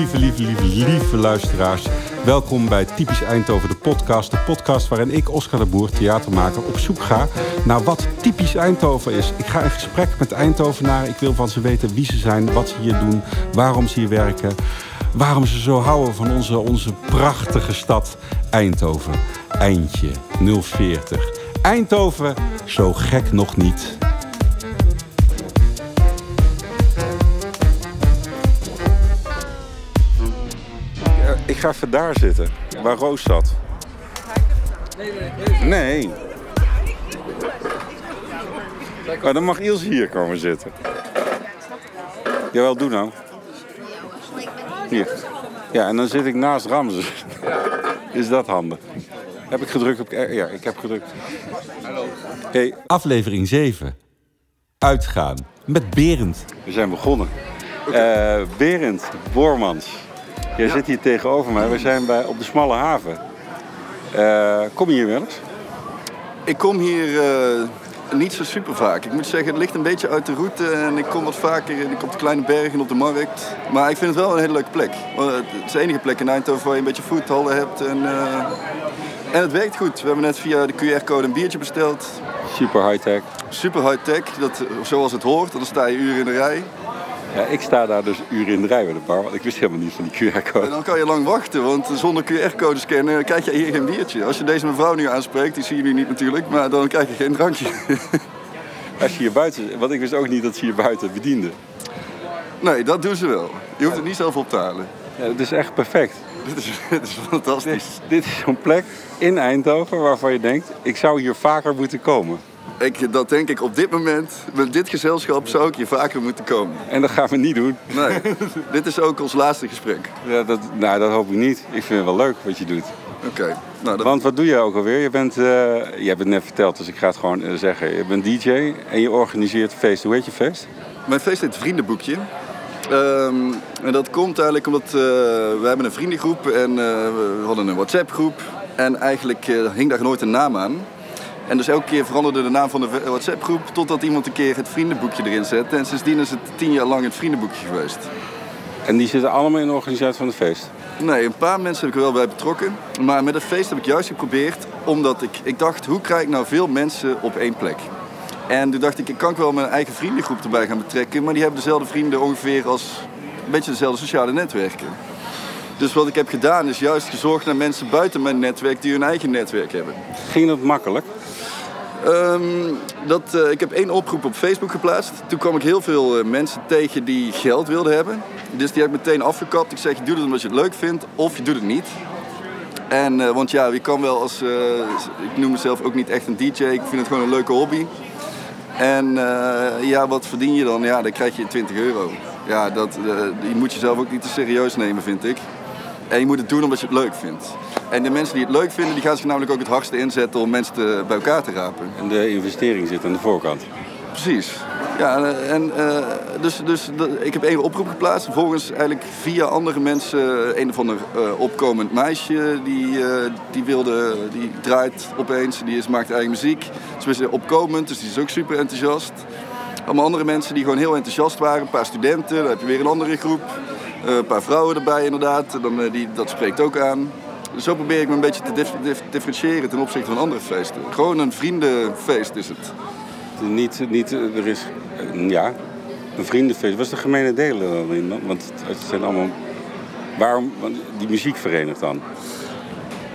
lieve, lieve, lieve, lieve luisteraars. Welkom bij Typisch Eindhoven, de podcast. De podcast waarin ik, Oscar de Boer, theatermaker, op zoek ga naar wat typisch Eindhoven is. Ik ga in gesprek met Eindhovenaren. Ik wil van ze weten wie ze zijn, wat ze hier doen, waarom ze hier werken. Waarom ze zo houden van onze, onze prachtige stad Eindhoven. Eindje 040. Eindhoven, zo gek nog niet. Ga even daar zitten, waar Roos zat. Nee. Maar dan mag Ilse hier komen zitten. Jawel, doe nou. Hier. Ja, en dan zit ik naast Ramses. Is dat handig? Heb ik gedrukt op... Ja, ik heb gedrukt. Hallo. Hey, aflevering 7. Uitgaan. Met Berend. We zijn begonnen. Eh Berend Boormans. Jij zit hier tegenover mij. We zijn bij, op de Smalle Haven. Eh, kom je hier wel eens? Ik kom hier eh, niet zo super vaak. Ik moet zeggen, het ligt een beetje uit de route en ik kom wat vaker ik op de kleine bergen op de markt. Maar ik vind het wel een hele leuke plek. Want Het is de enige plek in Eindhoven waar je een beetje foodhallen hebt. En, eh, en het werkt goed. We hebben net via de QR-code een biertje besteld. Super high-tech. Super high-tech, dat, zoals het hoort. Dan sta je uren in de rij. Ja, ik sta daar dus uren in de rij bij de bar, want ik wist helemaal niet van die En QR-code. dan kan je lang wachten, want zonder QR-code scannen krijg je hier geen biertje. Als je deze mevrouw nu aanspreekt, die zie je nu niet natuurlijk, maar dan krijg je geen drankje. Als je hier buiten... Want ik wist ook niet dat ze hier buiten bedienden. Nee, dat doen ze wel. Je hoeft er niet zelf op te halen. Ja, het is echt perfect. Dit is, dit is fantastisch. Dit is zo'n plek in Eindhoven waarvan je denkt... ik zou hier vaker moeten komen. Ik, dat denk ik op dit moment, met dit gezelschap zou ik hier vaker moeten komen. En dat gaan we niet doen. Nee, dit is ook ons laatste gesprek. Ja, dat, nou, dat hoop ik niet. Ik vind het wel leuk wat je doet. Oké. Nou, dat- Want wat doe je ook alweer? Je bent, eh, je hebt het net verteld, dus ik ga het gewoon eh, zeggen. Je bent DJ en je organiseert feest. Hoe heet je feest? Mijn feest heet Vriendenboekje. Ehm, en dat komt eigenlijk omdat eh, we hebben een vriendengroep en we hadden een WhatsApp groep. En eigenlijk hing daar nooit een naam aan. En dus elke keer veranderde de naam van de WhatsApp groep totdat iemand een keer het vriendenboekje erin zette. En sindsdien is het tien jaar lang het vriendenboekje geweest. En die zitten allemaal in de organisatie van het feest. Nee, een paar mensen heb ik er wel bij betrokken. Maar met het feest heb ik juist geprobeerd, omdat ik, ik dacht, hoe krijg ik nou veel mensen op één plek? En toen dacht ik, ik kan wel mijn eigen vriendengroep erbij gaan betrekken. Maar die hebben dezelfde vrienden ongeveer als een beetje dezelfde sociale netwerken. Dus wat ik heb gedaan is juist gezorgd naar mensen buiten mijn netwerk die hun eigen netwerk hebben. Ging dat makkelijk? Ehm, dat, eh, ik heb één oproep op Facebook geplaatst. Toen kwam ik heel veel eh, mensen tegen die geld wilden hebben. Dus die heb ik meteen afgekapt. Ik zeg, je doet het omdat je het leuk vindt of je doet het niet. En, eh, want ja, je kan wel als... ik noem mezelf ook niet echt een DJ. Ik vind het gewoon een leuke hobby. En ja, wat verdien je dan? Ja, dan krijg je 20 euro. Ja, dat, die moet je zelf ook niet te serieus nemen, vind ik. En je moet het doen omdat je het leuk vindt. En de mensen die het leuk vinden, die gaan zich namelijk ook het hardste inzetten om mensen te, bij elkaar te rapen. En de investering zit aan de voorkant. Precies. Ja, en, eh, dus, dus ik heb één oproep geplaatst. Vervolgens eigenlijk via andere mensen, een of ander eh, opkomend meisje, die, eh, die, wilde, die draait opeens, die is, maakt eigen muziek. Ze is opkomend, dus die is ook super enthousiast. Allemaal andere mensen die gewoon heel enthousiast waren. Een paar studenten, dan heb je weer een andere groep. Eh, een paar vrouwen erbij inderdaad, dan, eh, die, dat spreekt ook aan. Zo probeer ik me een beetje te dif- dif- differentiëren ten opzichte van andere feesten. Gewoon een vriendenfeest is het. Niet, niet, er is, eh, ja, een vriendenfeest. Wat is de gemene delen dan in? Want het zijn allemaal, waarom, want die muziek verenigt dan.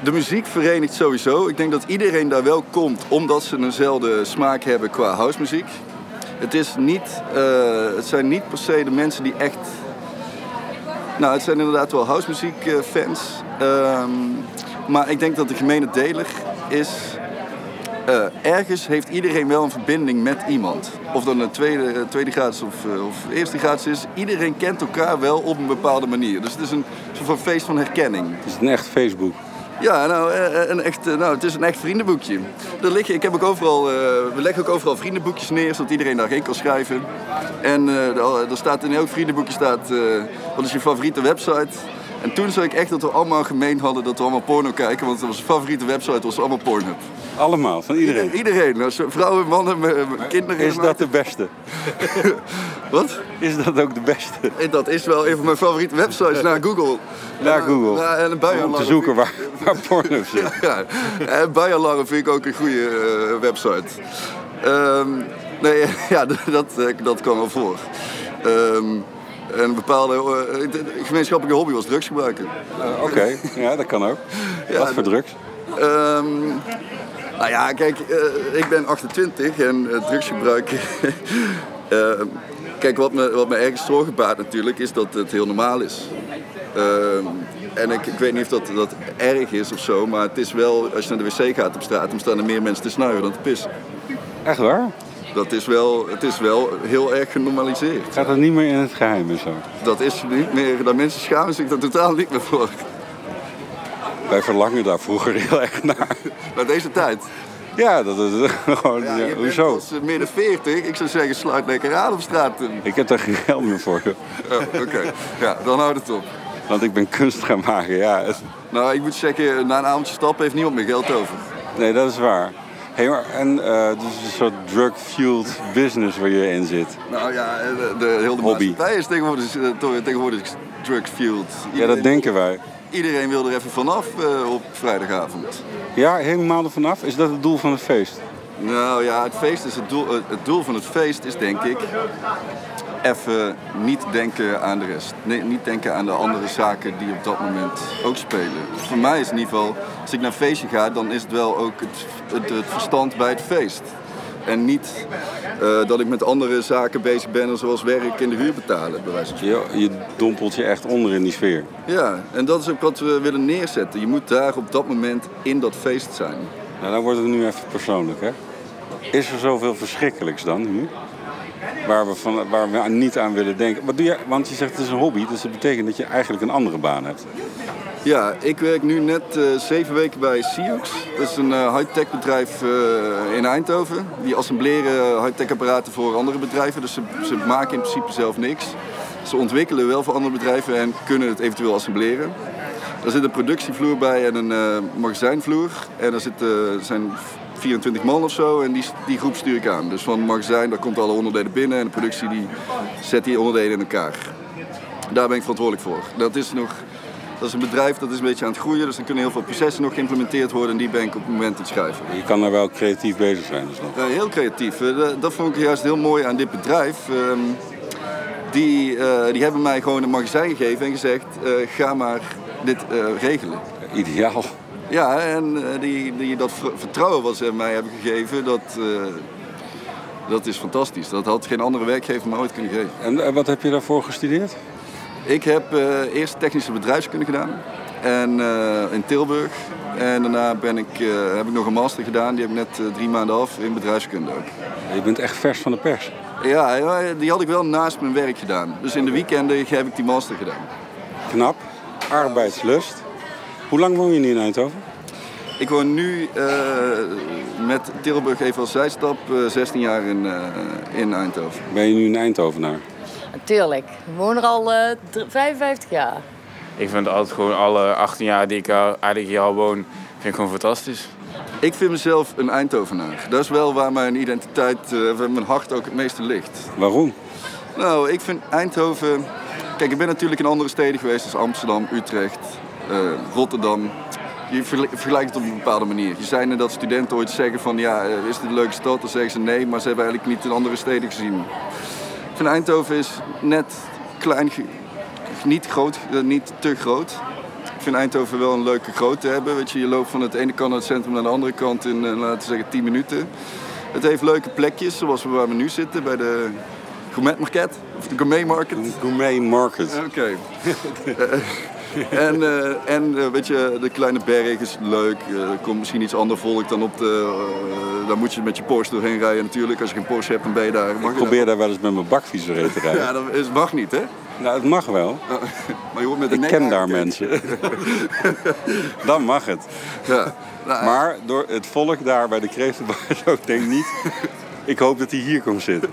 De muziek verenigt sowieso. Ik denk dat iedereen daar wel komt omdat ze eenzelfde smaak hebben qua housemuziek. Het, is niet, eh, het zijn niet per se de mensen die echt. Nou, het zijn inderdaad wel housemuziekfans. Ehm maar ik denk dat de gemene deler is. eh, ergens heeft iedereen wel een verbinding met iemand. Of dan een tweede, eh, tweede graads of, eh, of eerste graads is. Iedereen kent elkaar wel op een bepaalde manier. Dus het is een soort van feest van herkenning. Het is een echt Facebook. Ja, nou, een echt, nou, het is een echt vriendenboekje. Er liggen, ik heb ook overal, we leggen ook overal vriendenboekjes neer, zodat iedereen daar heen kan schrijven. En eh, er- staat in elk vriendenboekje staat, wat is je favoriete website? En toen zag ik echt dat we allemaal gemeen hadden dat we allemaal porno kijken, want onze favoriete website was allemaal Pornhub. Allemaal, van iedereen. Iedereen, nou, vrouwen, mannen, kinderen. Is dat de beste? Wat? Is dat ook de beste? Eh, Dat is wel een van mijn favoriete websites na Google. Naar En, Google. Ja, en een Om te zoeken waar, waar porno zit. Ja, en buienalarm vind ik ook een goede eh, website. Ehm, nee, ja, dat, eh, dat kwam wel voor. Ehm, en een bepaalde eh, de gemeenschappelijke hobby was drugs gebruiken. Eh, Oké, ja, dat kan ook. Ja, Wat voor drugs? Ehm, nou ja, kijk, eh, ik ben 28 en eh, drugsgebruik. Kijk, wat me, wat me ergens zorgen baart natuurlijk, is dat het heel normaal is. Ehm, en ik, ik weet niet of dat, dat erg is of zo, maar het is wel, als je naar de wc gaat op straat, dan staan er meer mensen te snuiven dan te pissen. Echt waar? Dat is wel, het is wel heel erg genormaliseerd. Gaat dat niet meer in het geheim en zo? Dat is niet meer, dat mensen schamen zich daar totaal niet meer voor. Wij verlangen daar vroeger heel erg naar. Maar deze tijd. Ja, dat is gewoon... Ja, ja, hoezo? als eh, midden 40, ik zou zeggen sluit lekker aan op straat. Ik heb daar geen geld meer voor. Oh, Oké, ja, dan houdt het op. Want ik ben kunst gaan maken, ja. Nou, ik moet zeggen, na een avondje stappen heeft niemand meer geld over. Nee, dat is waar. Hey, maar, en eh het is een soort drug-fueled business waar je in zit. Nou ja, de, de hele Hobby. maatschappij is tegenwoordig, eh, to- tegenwoordig drugs-fueled. Ja, dat denken wij. Iedereen wil er even vanaf eh, op vrijdagavond. Ja, helemaal er vanaf. Is dat het doel van het feest? Nou ja, het feest is het doel, eh, het doel van het feest is denk ik even niet denken aan de rest. Nee, niet denken aan de andere zaken die op dat moment ook spelen. Voor mij is in ieder geval, als ik naar een feestje ga, dan is het wel ook het, het, het verstand bij het feest. En niet eh, dat ik met andere zaken bezig ben, zoals werk en de huur betalen, bij wijze van spreken. Je, je dompelt je echt onder in die sfeer. Ja, en dat is ook wat we willen neerzetten. Je moet daar op dat moment in dat feest zijn. Nou, dan wordt het nu even persoonlijk, hè? Is er zoveel verschrikkelijks dan nu? Waar we, van, waar we niet aan willen denken. Wat doe je? Want je zegt het is een hobby, dus dat betekent dat je eigenlijk een andere baan hebt. Ja, ik werk nu net eh, zeven weken bij Sioux. Dat is een eh, high-tech bedrijf eh, in Eindhoven. Die assembleren high-tech apparaten voor andere bedrijven. Dus ze, ze maken in principe zelf niks. Ze ontwikkelen wel voor andere bedrijven en kunnen het eventueel assembleren. Er zit een productievloer bij en een magazijnvloer. En er zitten, zijn 24 man of zo en die, die groep stuur ik aan. Dus van het magazijn, daar komt alle onderdelen binnen en de productie die zet die onderdelen in elkaar. Daar ben ik verantwoordelijk voor. Dat is nog dat is een bedrijf dat is een beetje aan het groeien, dus er kunnen heel veel processen nog geïmplementeerd worden en die ben ik op het moment aan het schrijven. Je kan daar wel creatief bezig zijn. Dus nog. Heel creatief. Eh, dat- vond ik juist heel mooi aan dit bedrijf. Ehm, die, eh, die hebben mij gewoon een magazijn gegeven en gezegd, eh, ga maar dit regelen. Ideaal. Ja, en eh, die, die, dat ver- vertrouwen wat ze mij hebben gegeven, dat, eh, dat is fantastisch. Dat had geen andere werkgever me ooit kunnen geven. En wat heb je daarvoor gestudeerd? Ik heb eh, eerst technische bedrijfskunde gedaan en, in Tilburg. En daarna ben ik, heb ik nog een master gedaan, die heb ik net drie maanden af in bedrijfskunde ook. Je bent echt vers van de pers. Ja, die had ik wel naast mijn werk gedaan. Dus in de weekenden heb ik die master gedaan. Knap. Arbeidslust. Hoe lang woon je nu in Eindhoven? Ik woon nu eh, met Tilburg even als zijstap eh, 16 jaar in, eh, in Eindhoven. Ben je nu een Eindhovenaar? Natuurlijk. Ik woon er al eh, dr- 55 jaar. Ik vind altijd gewoon alle 18 jaar die ik eigenlijk hier al woon, vind ik gewoon fantastisch. Ik vind mezelf een Eindhovenaar. Dat is wel waar mijn identiteit, eh, waar mijn hart ook het meeste ligt. Waarom? Nou, ik vind Eindhoven. Kijk, ik ben natuurlijk in andere steden geweest, als Amsterdam, Utrecht, eh, Rotterdam. Je vergel- vergelijkt het op een bepaalde manier. Je zei net dat studenten ooit zeggen van ja, eh, is dit een leuke stad? Dan zeggen ze nee, maar ze hebben eigenlijk niet in andere steden gezien. Ik vind Eindhoven is net klein, niet groot, eh, niet te groot. Ik vind Eindhoven wel een leuke grootte hebben. Weet je, je loopt van het ene kant naar het centrum naar de andere kant in, laten we zeggen, 10 minuten. Het heeft leuke plekjes, zoals we waar we nu zitten, bij de Gourmet Market, of de Gourmet Market. Een gourmet market. Oké. en eh, en eh, weet je, de kleine berg is leuk. Eh, er komt misschien iets ander volk dan op de... daar moet je met je Porsche doorheen rijden natuurlijk. Als je geen Porsche hebt, dan ben je daar. Mag Ik probeer daar wel eens met mijn bakfiets doorheen te rijden. Ja, dat is, mag niet, hè? Nou, het mag wel. Maar je wordt met de Ik ken daar mensen. Dan mag het. Ja. Nou, Maar door het volk daar bij de kreeftenbar zo, ik denk niet... Ik hoop dat hij hier komt zitten.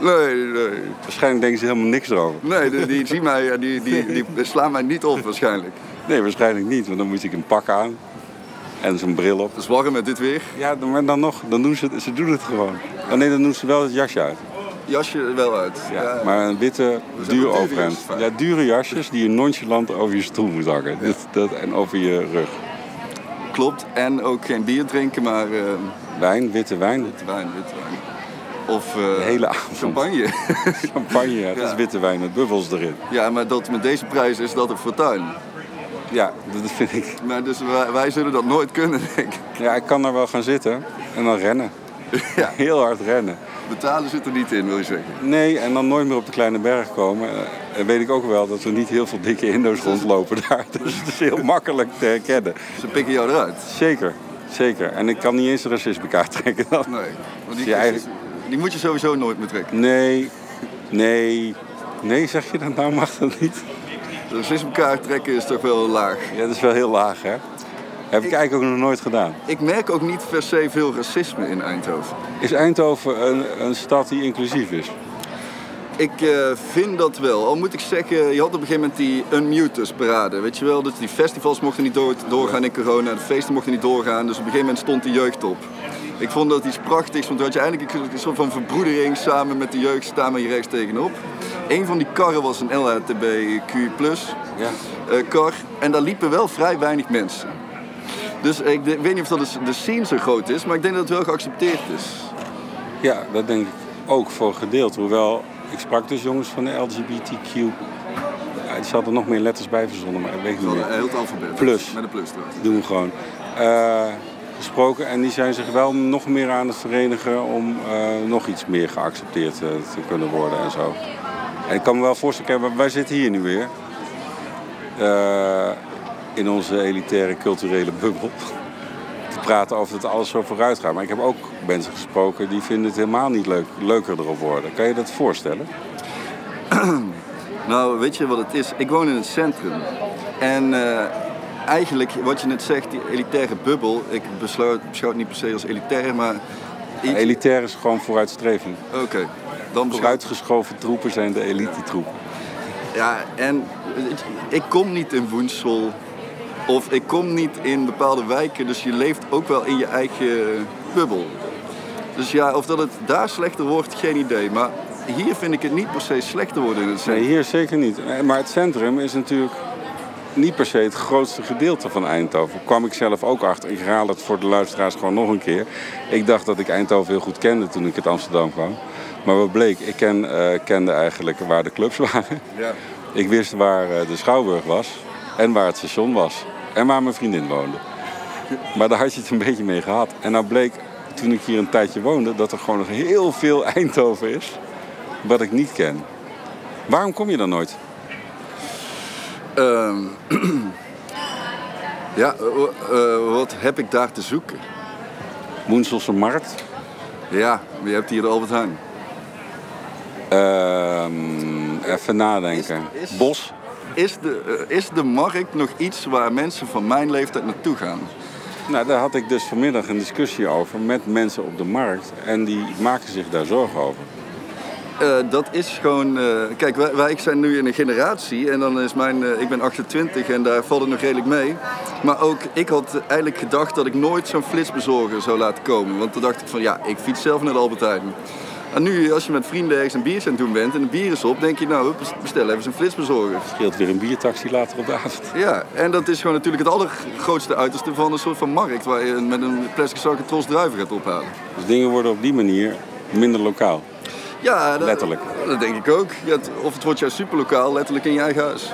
Nee, nee. Waarschijnlijk denken ze helemaal niks erover. Nee, die, die zien mij, eh, die, die, die slaan mij niet op waarschijnlijk. Nee, waarschijnlijk niet. Want dan moet ik een pak aan. En zo'n bril op. Het is warm met dit weer. Ja, maar dan nog. Dan doen ze, ze doen het gewoon. Oh nee, dan doen ze wel het jasje uit. jasje wel uit. Ja, maar een witte, duur overhemd. Ja, dure jasjes die je nonchalant over je stoel moet hangen. Dat, dat, en over je rug. Klopt. En ook geen bier drinken, maar eh, Wijn, witte wijn. witte wijn, witte wijn. Of eh, hele avond. champagne. Champagne, ja, dat is witte wijn met bubbels erin. ja, maar dat, met deze prijs is dat een fortuin. Ja, dat vind ik. Maar dus wij, wij zullen dat nooit kunnen, denk ik. Ja, ik kan er wel gaan zitten en dan rennen. Ja. Heel hard rennen. Betalen zit er niet in, wil je zeggen. Nee, en dan nooit meer op de kleine berg komen. Eh, En weet ik ook wel dat er niet heel veel dikke Indo's rondlopen daar. Dus het is heel makkelijk te herkennen. Ze pikken jou eruit. Zeker, zeker. En ik kan niet eens de racismekaart trekken dan. Nee. Want die, Ja, eigenlijk- die moet je sowieso nooit meer trekken. Nee, nee, nee, zeg je dat nou? Mag dat niet? Racismekaart trekken is toch wel laag. Ja, dat is wel heel laag, hè? Heb ik eigenlijk ook nog nooit gedaan. Ik merk ook niet per se veel racisme in Eindhoven. Is Eindhoven een, een stad die inclusief is? Ik eh, vind dat wel. Al moet ik zeggen, je had op een gegeven moment die Unmuters parade. Weet je wel, dus die festivals mochten niet door, doorgaan in corona. De feesten mochten niet doorgaan. Dus op een gegeven moment stond de jeugd op. Ik vond dat iets prachtigs, want toen had je eigenlijk een soort van verbroedering samen met de jeugd staan we hier rechts tegenop. Een van die karren was een LHTBQ Ja. eh, kar en daar liepen wel vrij weinig mensen. Dus ik weet niet of dat de, de scene zo groot is, maar ik denk dat het wel geaccepteerd is. Ja, dat denk ik ook voor een gedeelte. Hoewel, ik sprak dus jongens van de LGBTQ. Hadden nog meer letters bij verzonnen, maar dat weet ik niet meer. heel het alfabet. Plus. Met een plus trouwens. doen we gewoon. Eh, gesproken en die zijn zich wel nog meer aan het verenigen om eh, nog iets meer geaccepteerd eh, te kunnen worden en zo. En ik kan me wel voorstellen, wij zitten hier nu weer. eh, in onze elitaire culturele bubbel. Te praten over dat alles zo vooruit gaat. Maar ik heb ook mensen gesproken die vinden het helemaal niet leuk, leuker erop worden. Kan je dat voorstellen? Nou, weet je wat het is? Ik woon in het centrum. En eigenlijk, wat je net zegt, die elitaire bubbel. Ik besluit, beschouw het niet per se als elitair, maar... iets- Elitair is gewoon vooruitstreving. Oké, dan beschouw Vooruitgeschoven troepen zijn de elite troepen. Ja, en ik kom niet in Woensel. Of ik kom niet in bepaalde wijken. Dus je leeft ook wel in je eigen bubbel. Dus ja, of dat het daar slechter wordt, geen idee. Maar hier vind ik het niet per se slechter worden in het Nee, centrum. hier zeker niet. Eh, Maar het centrum is natuurlijk niet per se het grootste gedeelte van Eindhoven. Kwam ik zelf ook achter. Ik herhaal het voor de luisteraars gewoon nog een keer. Ik dacht dat ik Eindhoven heel goed kende toen ik uit Amsterdam kwam. Maar wat bleek, ik ken, eh, kende eigenlijk waar de clubs waren. Ja. Ik wist waar eh, de Schouwburg was en waar het station was. En waar mijn vriendin woonde. Maar daar had je het een beetje mee gehad. En nou bleek, toen ik hier een tijdje woonde, dat er gewoon nog heel veel Eindhoven is. Wat ik niet ken. Waarom kom je dan nooit? Ehm, ja, eh, eh, wat heb ik daar te zoeken? Woenselse Markt. Ja, je hebt hier de Albert Heijn. Ehm, even nadenken. Is- is- Bos. Is de, eh, is de markt nog iets waar mensen van mijn leeftijd naartoe gaan? Nou, daar had ik dus vanmiddag een discussie over met mensen op de markt. En die maken zich daar zorgen over. Eh, dat is gewoon. eh, kijk, wij, wij zijn nu in een generatie en dan is mijn. eh, ik ben 28 en daar valt het nog redelijk mee. Maar ook ik had eigenlijk gedacht dat ik nooit zo'n flitsbezorger zou laten komen. Want toen dacht ik van ja, ik fiets zelf naar de Albert Heijn. En nu, als je met vrienden ergens een biertje aan het doen bent en de bier is op, denk je nou, bestel even zo'n flitsbezorger. Scheelt weer een biertaxi later op de avond. Ja, en dat is gewoon natuurlijk het allergrootste uiterste van een soort van markt waar je met een plastic zak een tros druiven gaat ophalen. Dus dingen worden op die manier minder lokaal. Ja, dat, Letterlijk. Dat denk ik ook. Of het wordt juist superlokaal, letterlijk in je eigen huis.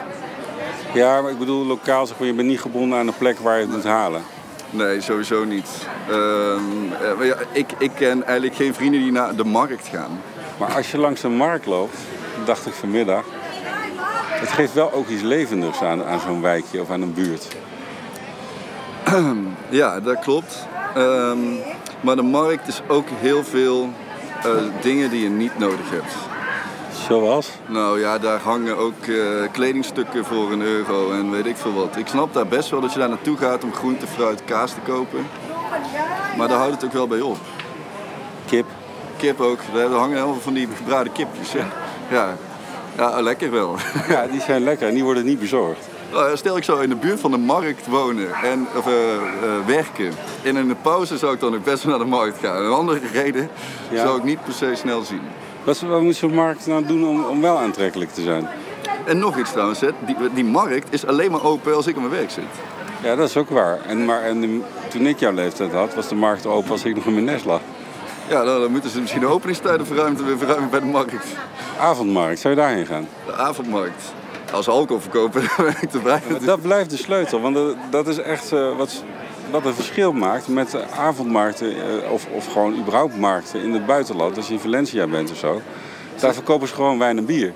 Ja, maar ik bedoel lokaal, zeg maar, je bent niet gebonden aan een plek waar je het moet halen. Nee, sowieso niet. Ehm, eh, ja, ik, ik ken eigenlijk geen vrienden die naar de markt gaan. Maar als je langs een markt loopt, dacht ik vanmiddag, het geeft wel ook iets levendigs aan, aan zo'n wijkje of aan een buurt. Ja, dat klopt. Ehm, maar de markt is ook heel veel eh, dingen die je niet nodig hebt. Zoals? Nou ja, daar hangen ook eh, kledingstukken voor een euro en weet ik veel wat. Ik snap daar best wel dat je daar naartoe gaat om groente, fruit, kaas te kopen. Maar daar houdt het ook wel bij op. Kip. Kip ook. Daar hangen heel veel van die gebraden kipjes. Hè? Ja. ja, lekker wel. Ja, die zijn lekker en die worden niet bezorgd. Ja, Stel ik zou in de buurt van de markt wonen en of, eh, eh, werken. En in de pauze zou ik dan ook best wel naar de markt gaan. Een andere reden Ja. zou ik niet per se snel zien. Wat, wat moet zo'n markt nou doen om, om wel aantrekkelijk te zijn? En nog iets trouwens, hè. Die, die markt is alleen maar open als ik aan mijn werk zit. Ja, dat is ook waar. En, maar, en de- toen ik jouw leeftijd had, was de markt open als ik nog in mijn nest lag. Ja, nou, dan moeten ze misschien de openingstijden verruimen, verruimen bij de markt. Avondmarkt, zou je daarheen gaan? De avondmarkt. Als ze alcohol verkopen, dan ben ik te blij. Dat blijft de sleutel, want dat- is echt eh, wat, wat een verschil maakt met de avondmarkten eh, of, of gewoon überhaupt markten in het buitenland. Als je in Valencia bent of zo, daar verkopen ze gewoon wijn en bier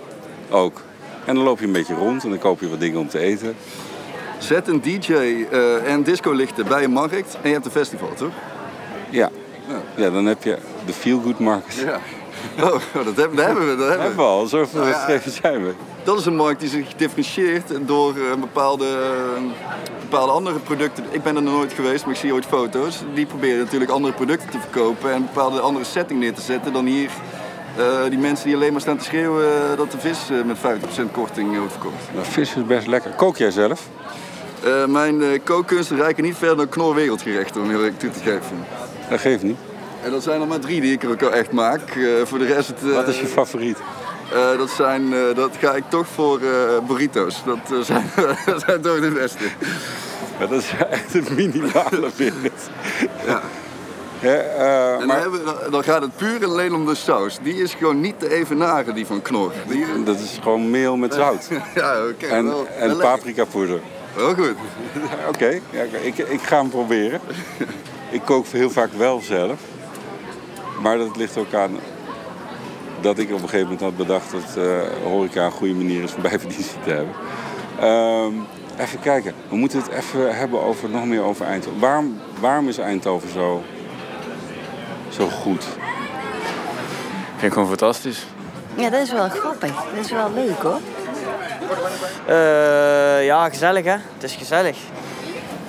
ook. En dan loop je een beetje rond en dan koop je wat dingen om te eten. Zet een DJ eh, en discolichten bij een markt en je hebt een festival, toch? Ja, ja dan heb je de Feel Good Market. Ja. Oh, dat hebben, dat hebben we. Dat hebben we. al, ja. wedstrijden zijn we. Dat is een markt die zich differentieert door eh, bepaalde, eh, bepaalde andere producten. Ik ben er nog nooit geweest, maar ik zie ooit foto's. Die proberen natuurlijk andere producten te verkopen en een bepaalde andere setting neer te zetten dan hier. eh, die mensen die alleen maar staan te schreeuwen dat de vis met 50% korting wordt verkocht. Nou, vis is best lekker. Kook jij zelf? Mijn kookkunsten reiken niet verder dan knor wereldgerechten, om heel eerlijk toe te geven. Dat geeft niet. En dat zijn er maar drie die ik er ook echt maak. Eh, voor de rest... eh, Wat is je favoriet? eh, dat, zijn, dat ga ik toch voor burritos. Dat zijn, dat zijn toch de beste. Ja, dat is echt een minimale vind. Ja. Eh, En dan, maar hebben dan- gaat het puur en alleen om de saus. Die is gewoon niet te evenaren, die van Knor. Die, dat is gewoon meel met zout. ja, oké. En, wel, en paprika poeder. Wel goed. Oké, ja, ik, ik ga hem proberen. Ik kook heel vaak wel zelf. Maar dat ligt ook aan dat ik op een gegeven moment had bedacht dat eh, horeca een goede manier is om bijverdiensten te hebben. Ehm, even kijken, we moeten het even hebben over, nog meer over Eindhoven. Waarom, waarom is Eindhoven zo, zo goed? Vind ik gewoon fantastisch. Ja, dat is wel grappig. Dat is wel leuk hoor. Eh, ja, gezellig hè. Het is gezellig.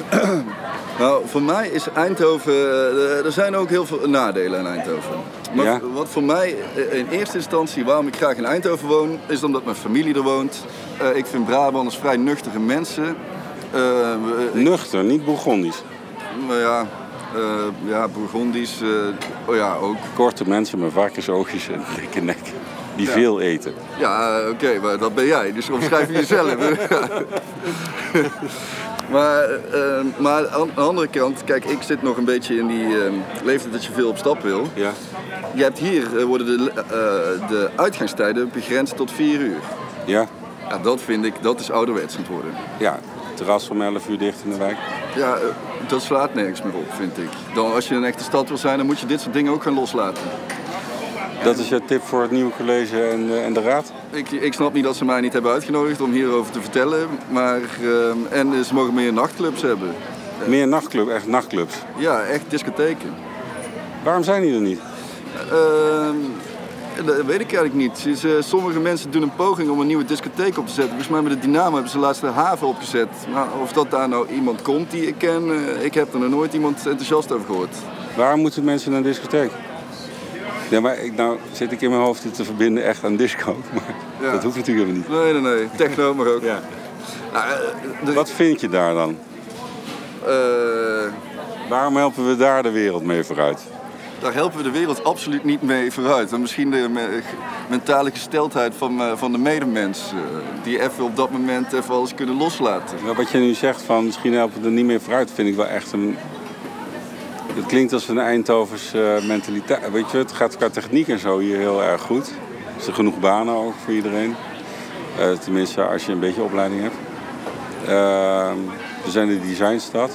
Nou, voor mij is Eindhoven... eh, er zijn ook heel veel nadelen aan Eindhoven. Maar Ja? wat voor mij eh, in eerste instantie waarom ik graag in Eindhoven woon... is omdat mijn familie er woont. Eh, ik vind Brabanders vrij nuchtere mensen. Nuchter, niet Bourgondisch. Nou ja, eh, ja, Bourgondisch, oh ja, ook. Korte mensen met varkensoogjes en dikke nek. Die veel eten. Ja, oké, maar dat ben jij, dus omschrijf je jezelf. maar, eh, maar aan de andere kant, kijk, ik zit nog een beetje in die eh, leeftijd dat je veel op stap wil. Ja. Je hebt hier, eh, worden de, de uitgangstijden begrensd tot 4 uur. Ja, Ja, dat vind ik, dat is ouderwets aan het worden. ja. terras om 11 uur dicht in de wijk. Ja, dat slaat nergens meer op, vind ik. Dan, als je een echte stad wil zijn, dan moet je dit soort dingen ook gaan loslaten. Dat is jouw tip voor het nieuwe college en, eh, en de raad? Ik, ik snap niet dat ze mij niet hebben uitgenodigd om hierover te vertellen. Maar, eh, en ze mogen meer nachtclubs hebben. Meer nachtclub, echt nachtclubs. Ja, echt discotheken. Waarom zijn die er niet? Ehm, dat weet ik eigenlijk niet. Ze- sommige mensen doen een poging om een nieuwe discotheek op te zetten. Volgens mij met de Dynamo hebben ze laatst de haven opgezet. Maar of dat daar nou iemand komt die ik ken, eh, ik heb er nog nooit iemand enthousiast over gehoord. Waarom moeten mensen naar een discotheek? Ja, maar ik, nou zit ik in mijn hoofd dit te verbinden echt aan disco. Maar Ja. dat hoeft natuurlijk helemaal niet. Nee, nee, nee. Techno mag ook. Ja. Nou, eh, de- Wat vind je daar dan? eh, Waarom helpen we daar de wereld mee vooruit? daar helpen we de wereld absoluut niet mee vooruit. En misschien de me- mentale gesteldheid van, eh, van de medemens. eh, die even op dat moment even alles kunnen loslaten. Maar Wat je nu zegt van misschien helpen we er niet meer vooruit, vind ik wel echt een... Het klinkt als een Eindhovens eh, mentaliteit. Weet je, het gaat qua techniek en zo hier heel erg goed. Er zijn genoeg banen ook voor iedereen. Eh, tenminste, als je een beetje opleiding hebt. Ehm, we zijn de designstad.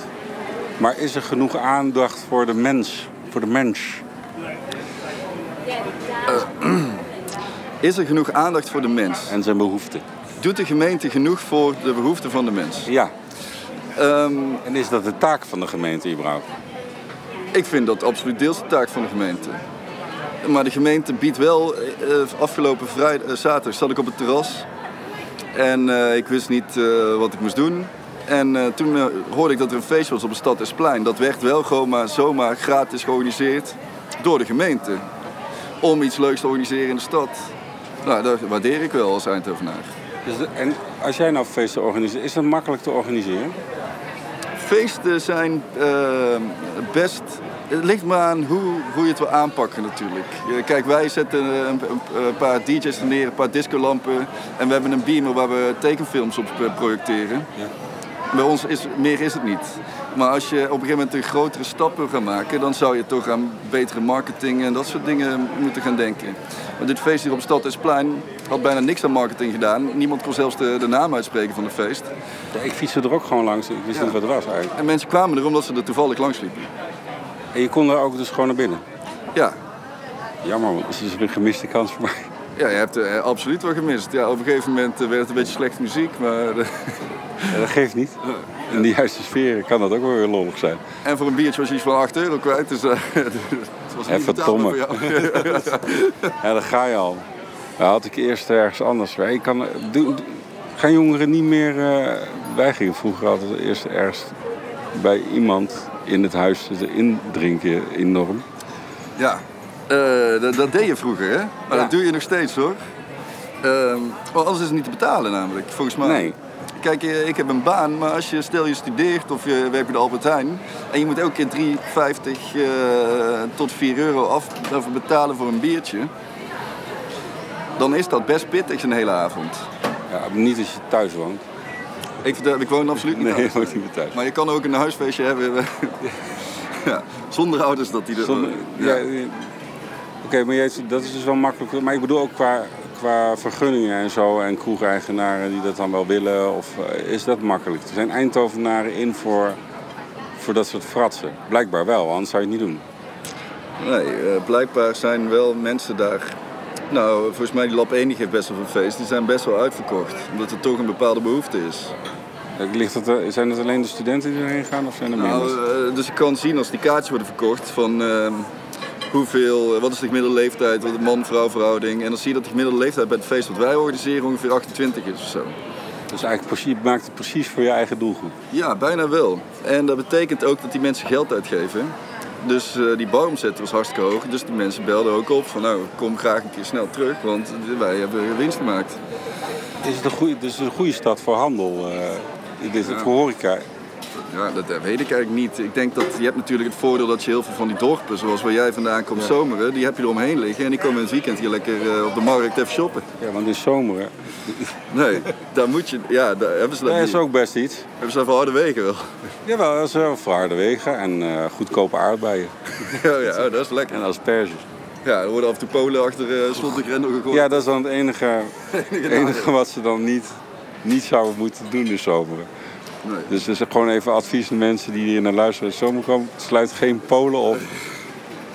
Maar is er genoeg aandacht voor de mens? Voor de mens? Is er genoeg aandacht voor de mens? En zijn behoeften? Doet de gemeente genoeg voor de behoeften van de mens? Ja. Ehm, En is dat de taak van de gemeente überhaupt? Ik vind dat absoluut deels de taak van de gemeente. Maar de gemeente biedt wel, eh, afgelopen vrijdag, eh, zaterdag zat ik op het terras. En eh, ik wist niet wat ik moest doen. En toen hoorde ik dat er een feest was op Stad Esplein. Dat werd wel gewoon maar zomaar gratis georganiseerd door de gemeente. Om iets leuks te organiseren in de stad. Nou, dat waardeer ik wel als Eindhovenaar. Dus en als jij nou feesten organiseert, is dat makkelijk te organiseren? Feesten zijn eh, best Het ligt maar aan hoe, hoe je het wil aanpakken natuurlijk. Kijk, wij zetten een, een- paar DJ's er neer, een paar discolampen. En we hebben een beamer waar we tekenfilms op eh, projecteren. Bij ons is meer is het niet. Maar als je op een gegeven moment een grotere stap wil gaan maken, dan zou je toch aan betere marketing en dat soort dingen moeten gaan denken. Want dit feest hier op Stadhuisplein had bijna niks aan marketing gedaan. Niemand kon zelfs de, de naam uitspreken van het feest. Ja, ik fietste er ook gewoon langs. Ik wist Ja. niet wat het was eigenlijk. En mensen kwamen er omdat ze er toevallig langs liepen. En je kon er ook dus gewoon naar binnen. Ja, Jammer, want het is een gemiste kans voor mij. Ja, je hebt eh, absoluut wat gemist. Ja, op een gegeven moment eh, werd het een beetje slechte muziek, maar... eh, Ja, dat geeft niet. In de juiste sfeer kan dat ook wel weer lollig zijn. en voor een biertje was je iets van 8 euro kwijt, dus... eh, het was niet Even tommen. voor jou. Ja, daar ga je al. Dat had ik eerst ergens anders. Ik kan, gaan jongeren niet meer... eh, wij gingen vroeger altijd eerst ergens bij iemand in het huis zitten indrinken enorm. ja, eh, dat, dat deed je vroeger, hè? Maar Ja. dat doe je nog steeds, hoor. Ehm, maar anders is het niet te betalen, namelijk, volgens mij. Nee. Kijk, eh, ik heb een baan, maar als je stel je studeert of je werkt bij de Albert Heijn... en je moet elke keer 3,50 eh, tot 4 euro af, betalen voor een biertje... dan is dat best pittig een hele avond. Ja, maar niet als je thuis woont. Ik, ik woon absoluut niet Nee, thuis. niet meer thuis. Maar je kan ook een huisfeestje hebben ja, zonder ouders dat die er... Zonder- ja, Oké, maar jij, dat is dus wel makkelijk. Maar ik bedoel ook qua, qua vergunningen en zo en kroegeigenaren die dat dan wel willen. Of eh, is dat makkelijk? Er zijn Eindhovenaren in voor, voor dat soort fratsen. Blijkbaar wel, anders zou je het niet doen. Nee, eh, blijkbaar zijn wel mensen daar... Nou, volgens mij die Lab 1 die geeft best wel veel feest. Die zijn best wel uitverkocht. Omdat er toch een bepaalde behoefte is. Ligt het, eh, zijn het alleen de studenten die erheen gaan of zijn er meer Nou, mensen? eh, dus je kan zien als die kaartjes worden verkocht van... ehm, hoeveel, eh, wat is de gemiddelde leeftijd, wat man-vrouw verhouding. En dan zie je dat de gemiddelde leeftijd bij het feest wat wij organiseren ongeveer 28 is of zo. Dus eigenlijk precies, maakt het precies voor je eigen doelgroep. Ja, bijna wel. En dat betekent ook dat die mensen geld uitgeven. Dus eh, die bouwomzet was hartstikke hoog. Dus die mensen belden ook op van nou, kom graag een keer snel terug, want wij hebben winst gemaakt. Is het een goede, dus een goede stad voor handel? eh, dit, Voor horeca? Ja, dat, dat weet ik eigenlijk niet. Ik denk dat je hebt natuurlijk het voordeel dat je heel veel van die dorpen, zoals waar jij vandaan komt, zomeren, die heb je eromheen liggen. En die komen in het weekend hier lekker eh, op de markt even shoppen. Ja, want in zomer hè, Nee, daar moet je, ja, daar hebben ze dat niet. is ook best iets. Hebben ze even harde wegen wel. Jawel, dat is wel verharde wegen en eh, goedkope aardbeien. ja, ja, oh, dat is lekker. En asperges. Ja, er worden af en toe Polen achter uh, slot de grendel gegooid. Ja, dat is dan het enige, enige wat ze dan niet, niet zouden moeten doen in zomer. Nee. Dus dat is gewoon even advies aan mensen die hier naar luisteren. komen, sluit geen Polen op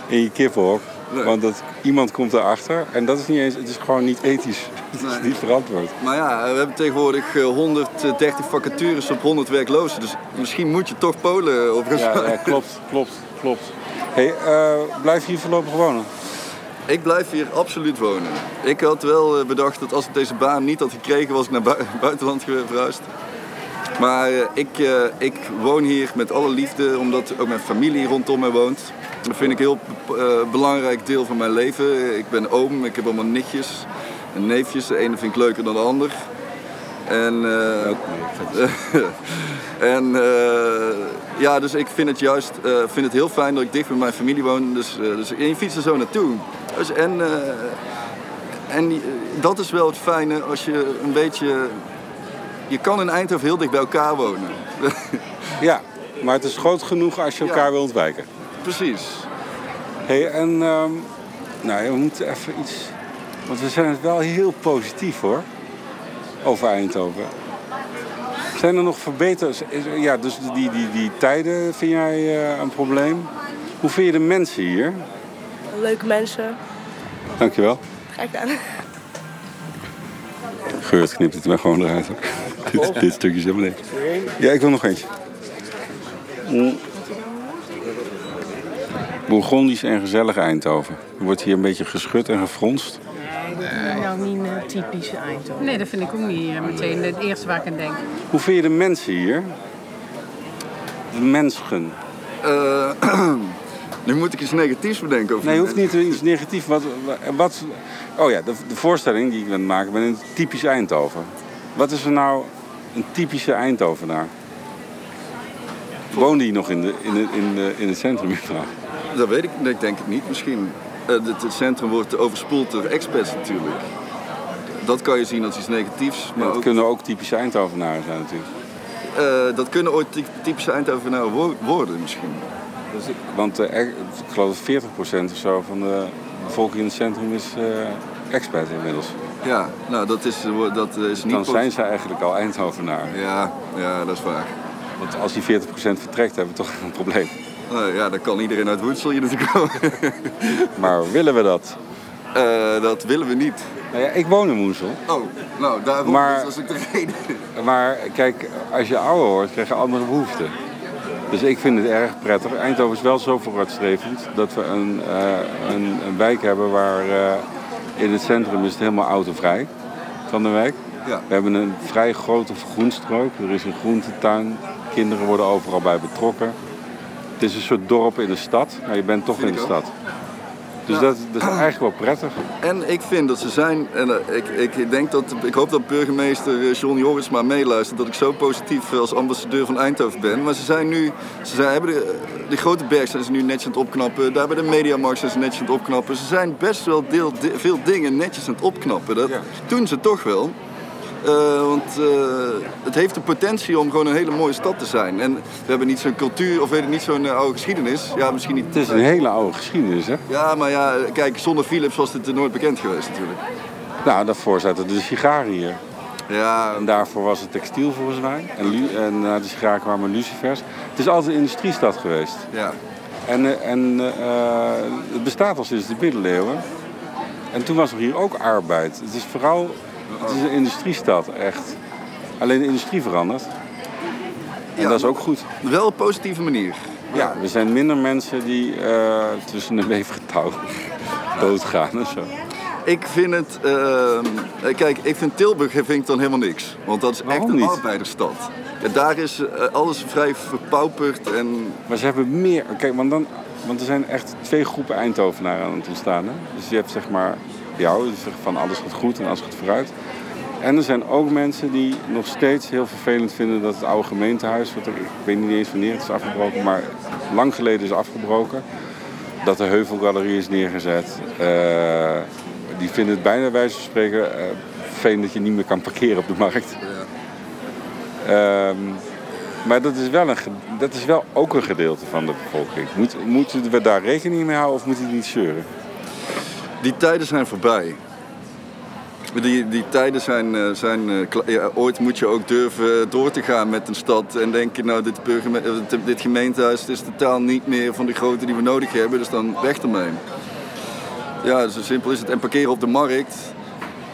in je kippenhok. Nee. Want dat, iemand komt erachter en dat is niet eens, het is gewoon niet ethisch. Het is niet verantwoord. Maar ja, we hebben tegenwoordig eh, 130 vacatures op 100 werklozen. Dus misschien moet je toch Polen op Ja, ja klopt, klopt, klopt. Hey, eh, blijf je hier voorlopig wonen? Ik blijf hier absoluut wonen. Ik had wel eh, bedacht dat als ik deze baan niet had gekregen, was ik naar bui- buitenland verhuisd. Maar eh, ik, eh, ik woon hier met alle liefde, omdat ook mijn familie rondom mij woont. Dat vind ik een heel eh, belangrijk deel van mijn leven. Ik ben oom, ik heb allemaal nichtjes en neefjes. De ene vind ik leuker dan de ander. En, en ja, dus ik vind het juist vind het heel fijn dat ik dicht bij mijn familie woon. Dus, dus en je fietst er zo naartoe. Dus, en en dat is wel het fijne als je een beetje... Je kan in Eindhoven heel dicht bij elkaar wonen. Ja, maar het is groot genoeg als je Ja. elkaar wil ontwijken. Precies. Hey, en ehm, nou, we moeten even iets. Want we zijn wel heel positief hoor. Over Eindhoven. Zijn er nog verbeterd? is- Ja, dus die, die, die tijden vind jij eh, een probleem. Hoe vind je de mensen hier? Leuke mensen. Dankjewel. Graag gedaan. Geurt knipt het er maar gewoon eruit. hoor. Dit, dit stukje is helemaal niks. Ja, ik wil nog eentje. Mm. Bourgondisch en gezellig Eindhoven. Er wordt hier een beetje geschud en gefronst. Nou, niet een typische Eindhoven. Nee, dat vind ik ook niet meteen het eerste waar ik aan denk. Hoe vind je de mensen hier? De mensen. Eh, nu moet ik iets negatiefs bedenken over Nee, hoeft niet iets negatiefs. Wat, wat, oh ja, de, de voorstelling die ik ben maken ben een typisch Eindhoven. Wat is er nou een typische Eindhovenaar? Woonde hij nog in, de, in, de, in, de, in het centrum? Dat weet ik, ik denk het niet misschien. Eh, het, het centrum wordt overspoeld door expats natuurlijk. Dat kan je zien als iets negatiefs. Maar Dat ook, kunnen ook typische Eindhovenaren zijn natuurlijk. eh, dat kunnen ooit ty- typische Eindhovenaren wo- worden misschien. Dus ik- want eh, ik geloof dat 40% of zo van de bevolking in het centrum is expat inmiddels. Ja, nou dat is, dat is niet... Dan zijn ze eigenlijk al Eindhovenaar. Ja, ja, dat is waar. Want als die 40% vertrekt, hebben we toch een probleem. Nou ja, dan kan iedereen uit Woensel hier naartoe komen. Maar willen we dat? Eh, dat willen we niet. Nou ja, ik woon in Woensel. Oh, nou daarom Maar- dat is ook de reden. Maar kijk, als je ouder wordt, krijg je andere behoeften. Dus ik vind het erg prettig. Eindhoven is wel zo vooruitstrevend dat we een, eh, een, een wijk hebben waar eh, in het centrum is het helemaal autovrij van de wijk. Ja. We hebben een vrij grote groenstrook. Er is een groentetuin. Kinderen worden overal bij betrokken. Het is een soort dorp in de stad, maar je bent toch in de stad. Dus dat, dat is eigenlijk wel prettig. En ik vind dat ze zijn, en eh, ik, ik denk dat, ik hoop dat burgemeester eh, John Jorisma meeluistert, dat ik zo positief als ambassadeur van Eindhoven ben. Maar ze zijn nu, ze zijn, hebben de, de grote berg zijn ze nu netjes aan het opknappen, daar bij de Mediamarkt zijn ze netjes aan het opknappen. Ze zijn best wel deel, veel dingen netjes aan het opknappen. Dat Ja. doen ze toch wel. Eh, want eh, het heeft de potentie om gewoon een hele mooie stad te zijn. En we hebben niet zo'n cultuur, of weet ik niet, zo'n eh, oude geschiedenis. Ja, misschien niet. Het is een hele oude geschiedenis, hè? Ja, maar ja, kijk, zonder Philips was dit nooit bekend geweest natuurlijk. Nou, daarvoor zaten de sigaren hier. Ja, En daarvoor was het textiel volgens mij. En, en na de sigaren kwamen lucifers. Het is altijd een industriestad geweest. ja. En, en het bestaat al sinds de middeleeuwen. En toen was er hier ook arbeid. Het is vooral het is een industriestad, echt. Alleen de industrie verandert. En Ja. dat is ook goed. Wel op een positieve manier. Ja, er zijn minder mensen die eh, tussen de weefgetouw doodgaan en zo. Ik vind het, eh, kijk, ik vind Tilburg vind ik dan helemaal niks. Want dat is Waarom echt een niet? arbeidersstad. En daar is eh, alles vrij verpauperd en Maar ze hebben meer. Kijk, want, dan, want er zijn echt twee groepen Eindhovenaren aan het ontstaan. Hè? Dus je hebt zeg maar jou, die zeggen van alles gaat goed en alles gaat vooruit. En er zijn ook mensen die nog steeds heel vervelend vinden dat het oude gemeentehuis, wat er, ik weet niet eens wanneer het is afgebroken, maar lang geleden is afgebroken. Dat de Heuvelgalerie is neergezet. Eh, die vinden het bijna bij wijze van spreken eh vervelend dat je niet meer kan parkeren op de markt. Ehm, maar dat is, wel een, dat is wel ook een gedeelte van de bevolking. Moet, moeten we daar rekening mee houden of moet die niet zeuren? Die tijden zijn voorbij. Die, die tijden zijn, eh, zijn eh, ooit moet je ook durven door te gaan met een stad en denken, nou eh, dit- dit gemeentehuis is totaal niet meer van de grootte die we nodig hebben, dus dan weg ermee. Ja, zo simpel is het. En parkeren op de markt,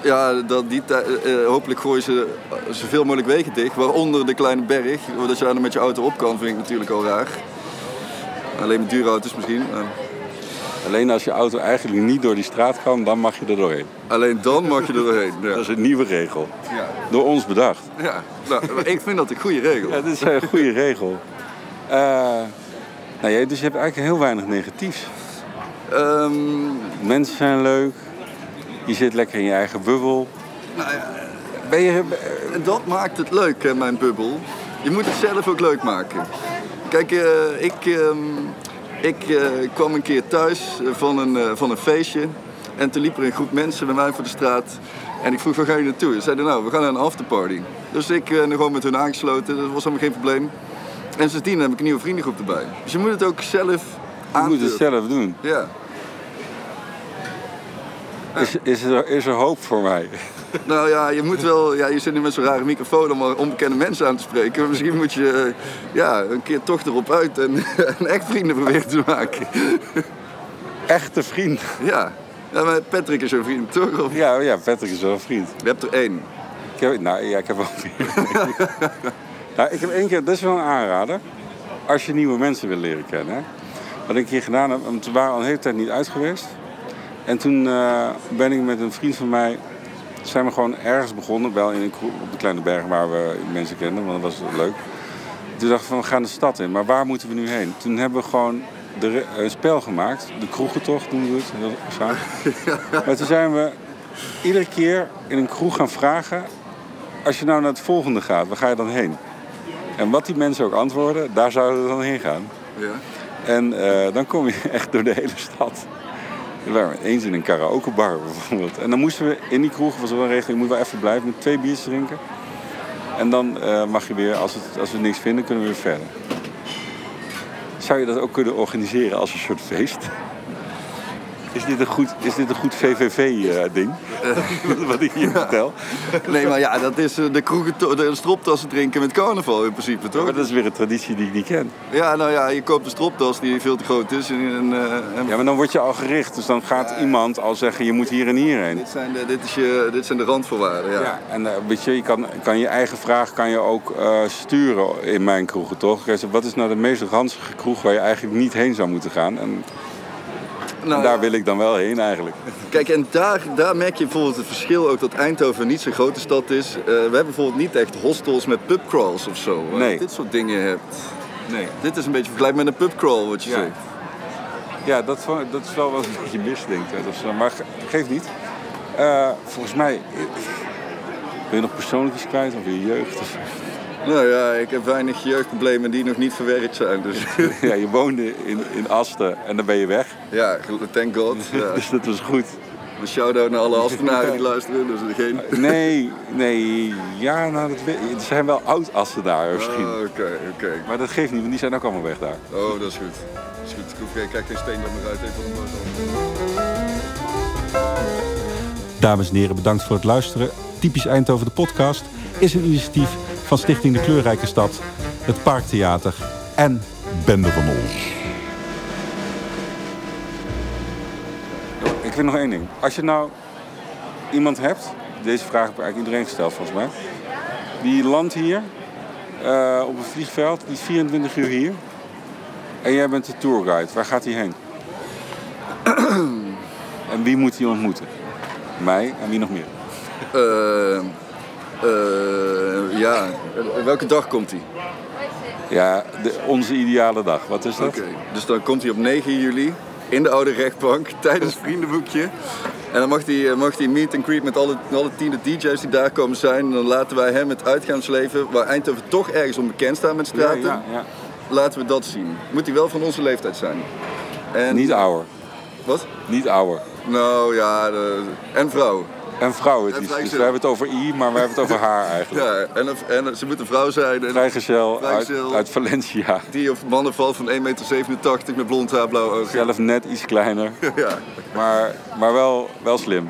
ja, dat die eh, hopelijk gooien ze zoveel mogelijk wegen dicht, waaronder de kleine berg. Dat je daar met je auto op kan, vind ik natuurlijk al raar. Alleen met dure auto's misschien. Alleen als je auto eigenlijk niet door die straat kan, dan mag je er doorheen. Alleen dan mag je er doorheen. Dat Ja. is een nieuwe regel. Ja. Door ons bedacht. Ja, nou, ik vind dat een goede regel. Ja, dit is een goede regel. Eh, nou ja, dus je hebt eigenlijk heel weinig negatiefs. Ehm, Mensen zijn leuk. Je zit lekker in je eigen bubbel. Ben je, dat maakt het leuk, hè, mijn bubbel. Je moet het zelf ook leuk maken. Kijk, eh, ik, ehm, ik eh, kwam een keer thuis eh, van een, eh, van een feestje. En toen liep er een groep mensen bij mij voor de straat. En ik vroeg, waar ga je naartoe? Ze zeiden, nou, we gaan naar een afterparty. Dus ik ben gewoon met hun aangesloten. Dat was helemaal geen probleem. En sindsdien heb ik een nieuwe vriendengroep erbij. Dus je moet het ook zelf je moet het zelf doen. Ja. Is, is, er, is er hoop voor mij? Nou ja, je moet wel, ja, je zit nu met zo'n rare microfoon om onbekende mensen aan te spreken. Misschien moet je eh, ja, een keer toch erop uit en, en echt vrienden proberen te maken. Echte vriend. Ja, ja maar Patrick is zo'n vriend, toch? Of, Ja, ja, Patrick is wel een vriend. je hebt er één. Ik heb, nou ja, ik heb wel meer. nou, ik heb één keer, dat is wel een aanrader. Als je nieuwe mensen wil leren kennen. Hè. Wat ik een keer gedaan heb, want we waren al een hele tijd niet uit geweest. En toen eh, ben ik met een vriend van mij, zijn we gewoon ergens begonnen. Wel in een kroeg op de Kleine Berg waar we mensen kenden, want dat was leuk. Toen dachten we van, we gaan de stad in, maar waar moeten we nu heen? Toen hebben we gewoon de, een spel gemaakt. De kroegentocht doen we het, heel samen. Maar toen zijn we iedere keer in een kroeg gaan vragen... als je nou naar het volgende gaat, waar ga je dan heen? En wat die mensen ook antwoorden, daar zouden we dan heen gaan. Ja. En eh, dan kom je echt door de hele stad. We waren eens in een karaokebar bijvoorbeeld. En dan moesten we in die kroeg, was wel een regeling, moet wel even blijven met twee biertjes drinken. En dan eh, mag je weer, als, het, als we niks vinden, kunnen we weer verder. Zou je dat ook kunnen organiseren als een soort feest? Is dit een goed, is dit een goed VVV-ding? Wat ik hier vertel? Nee, maar ja, dat is eh, de kroegen, de stroptassen drinken met carnaval in principe, toch? Maar dat is weer een traditie die ik niet ken. Ja, nou ja, je koopt een stroptas die veel te groot is. En, en, eh, en- Ja, maar dan word je al gericht. Dus dan gaat iemand al zeggen, je moet hier en hierheen. dit, zijn de, dit, is je, dit zijn de randvoorwaarden, ja. Ja, en eh, weet je, je kan, kan je eigen vraag kan je ook eh, sturen in mijn kroegen, toch? Wat is nou de meest ranzige kroeg waar je eigenlijk niet heen zou moeten gaan? En, Nou, daar wil ik dan wel heen eigenlijk. Kijk, en daar, daar merk je bijvoorbeeld het verschil ook dat Eindhoven niet zo'n grote stad is. Eh, we hebben bijvoorbeeld niet echt hostels met pubcrawls of zo. waar Nee. je dit soort dingen hebt. Nee. Dit is een beetje vergelijkbaar met een pubcrawl, wat je Ja. zegt. Ja, dat, ik- dat is wel wat een beetje misdenkt. hè. Is, maar ge- geeft niet. Eh, volgens mij... eh, Ben je nog persoonlijk iets kwijt over je jeugd? Of- Nou ja, ik heb weinig jeugdproblemen die nog niet verwerkt zijn. Dus ja, je woonde in, in Asten en dan ben je weg. ja, thank god. Ja. Dus dat was goed. Een shout-out naar alle Astenaren die luisteren. Dus geen... Nee, nee, ja, nou, dat, weet- er zijn wel oud-Assenaars misschien. Oh, Oké, oké. Maar dat geeft niet, want die zijn ook allemaal weg daar. Oh, dat is goed. Dat is goed. Ik, hoef, kijk geen steen dat me uit heeft. Dames en heren, bedankt voor het luisteren. Typisch Eindhoven de podcast is een initiatief van Stichting De Kleurrijke Stad, het Parktheater en Bende van Ol. Ik vind nog één ding. Als je nou iemand hebt, deze vraag heb ik eigenlijk iedereen gesteld volgens mij, die landt hier eh, op een vliegveld, die is 24 uur hier. En jij bent de tourguide, waar gaat hij heen? en wie moet hij ontmoeten? Mij en wie nog meer? Eh, eh, ja, welke dag komt hij? Ja, de, onze ideale dag. Wat is dat? Oké, dus dan komt hij op 9 juli in de oude rechtbank tijdens vriendenboekje. En dan mag hij, eh, mag hij meet and greet met alle, alle tiende DJ's die daar komen zijn. En dan laten wij hem het uitgaansleven, waar Eindhoven toch ergens onbekend staat met Ja, straten, ja, ja. laten we dat zien. Moet hij wel van onze leeftijd zijn. En, Niet ouder. Wat? Niet ouder. Nou ja, de, en vrouw. En vrouw. Het En is, dus we hebben het over I, maar we hebben het over haar eigenlijk. Ja, en, een- en ze moet een vrouw zijn. En Vrijgezel uit, uit Valencia. die of mannen valt van 1,87 meter met blond haar, blauw ogen. Zelf net iets kleiner, Ja, maar, maar wel, wel slim.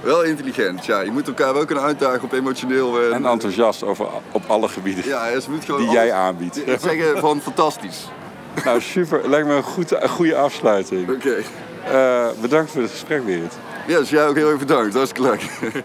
wel intelligent. Ja, je moet elkaar wel kunnen uitdagen op emotioneel. eh, En enthousiast over, op alle gebieden Ja, en ze moet gewoon die alles- jij aanbiedt. zeggen van fantastisch. Nou, super. Lijkt me een, goed, een goede afsluiting. Oké. Eh, bedankt voor het gesprek, Berit. Ja, jij ook heel erg bedankt. Hartstikke leuk.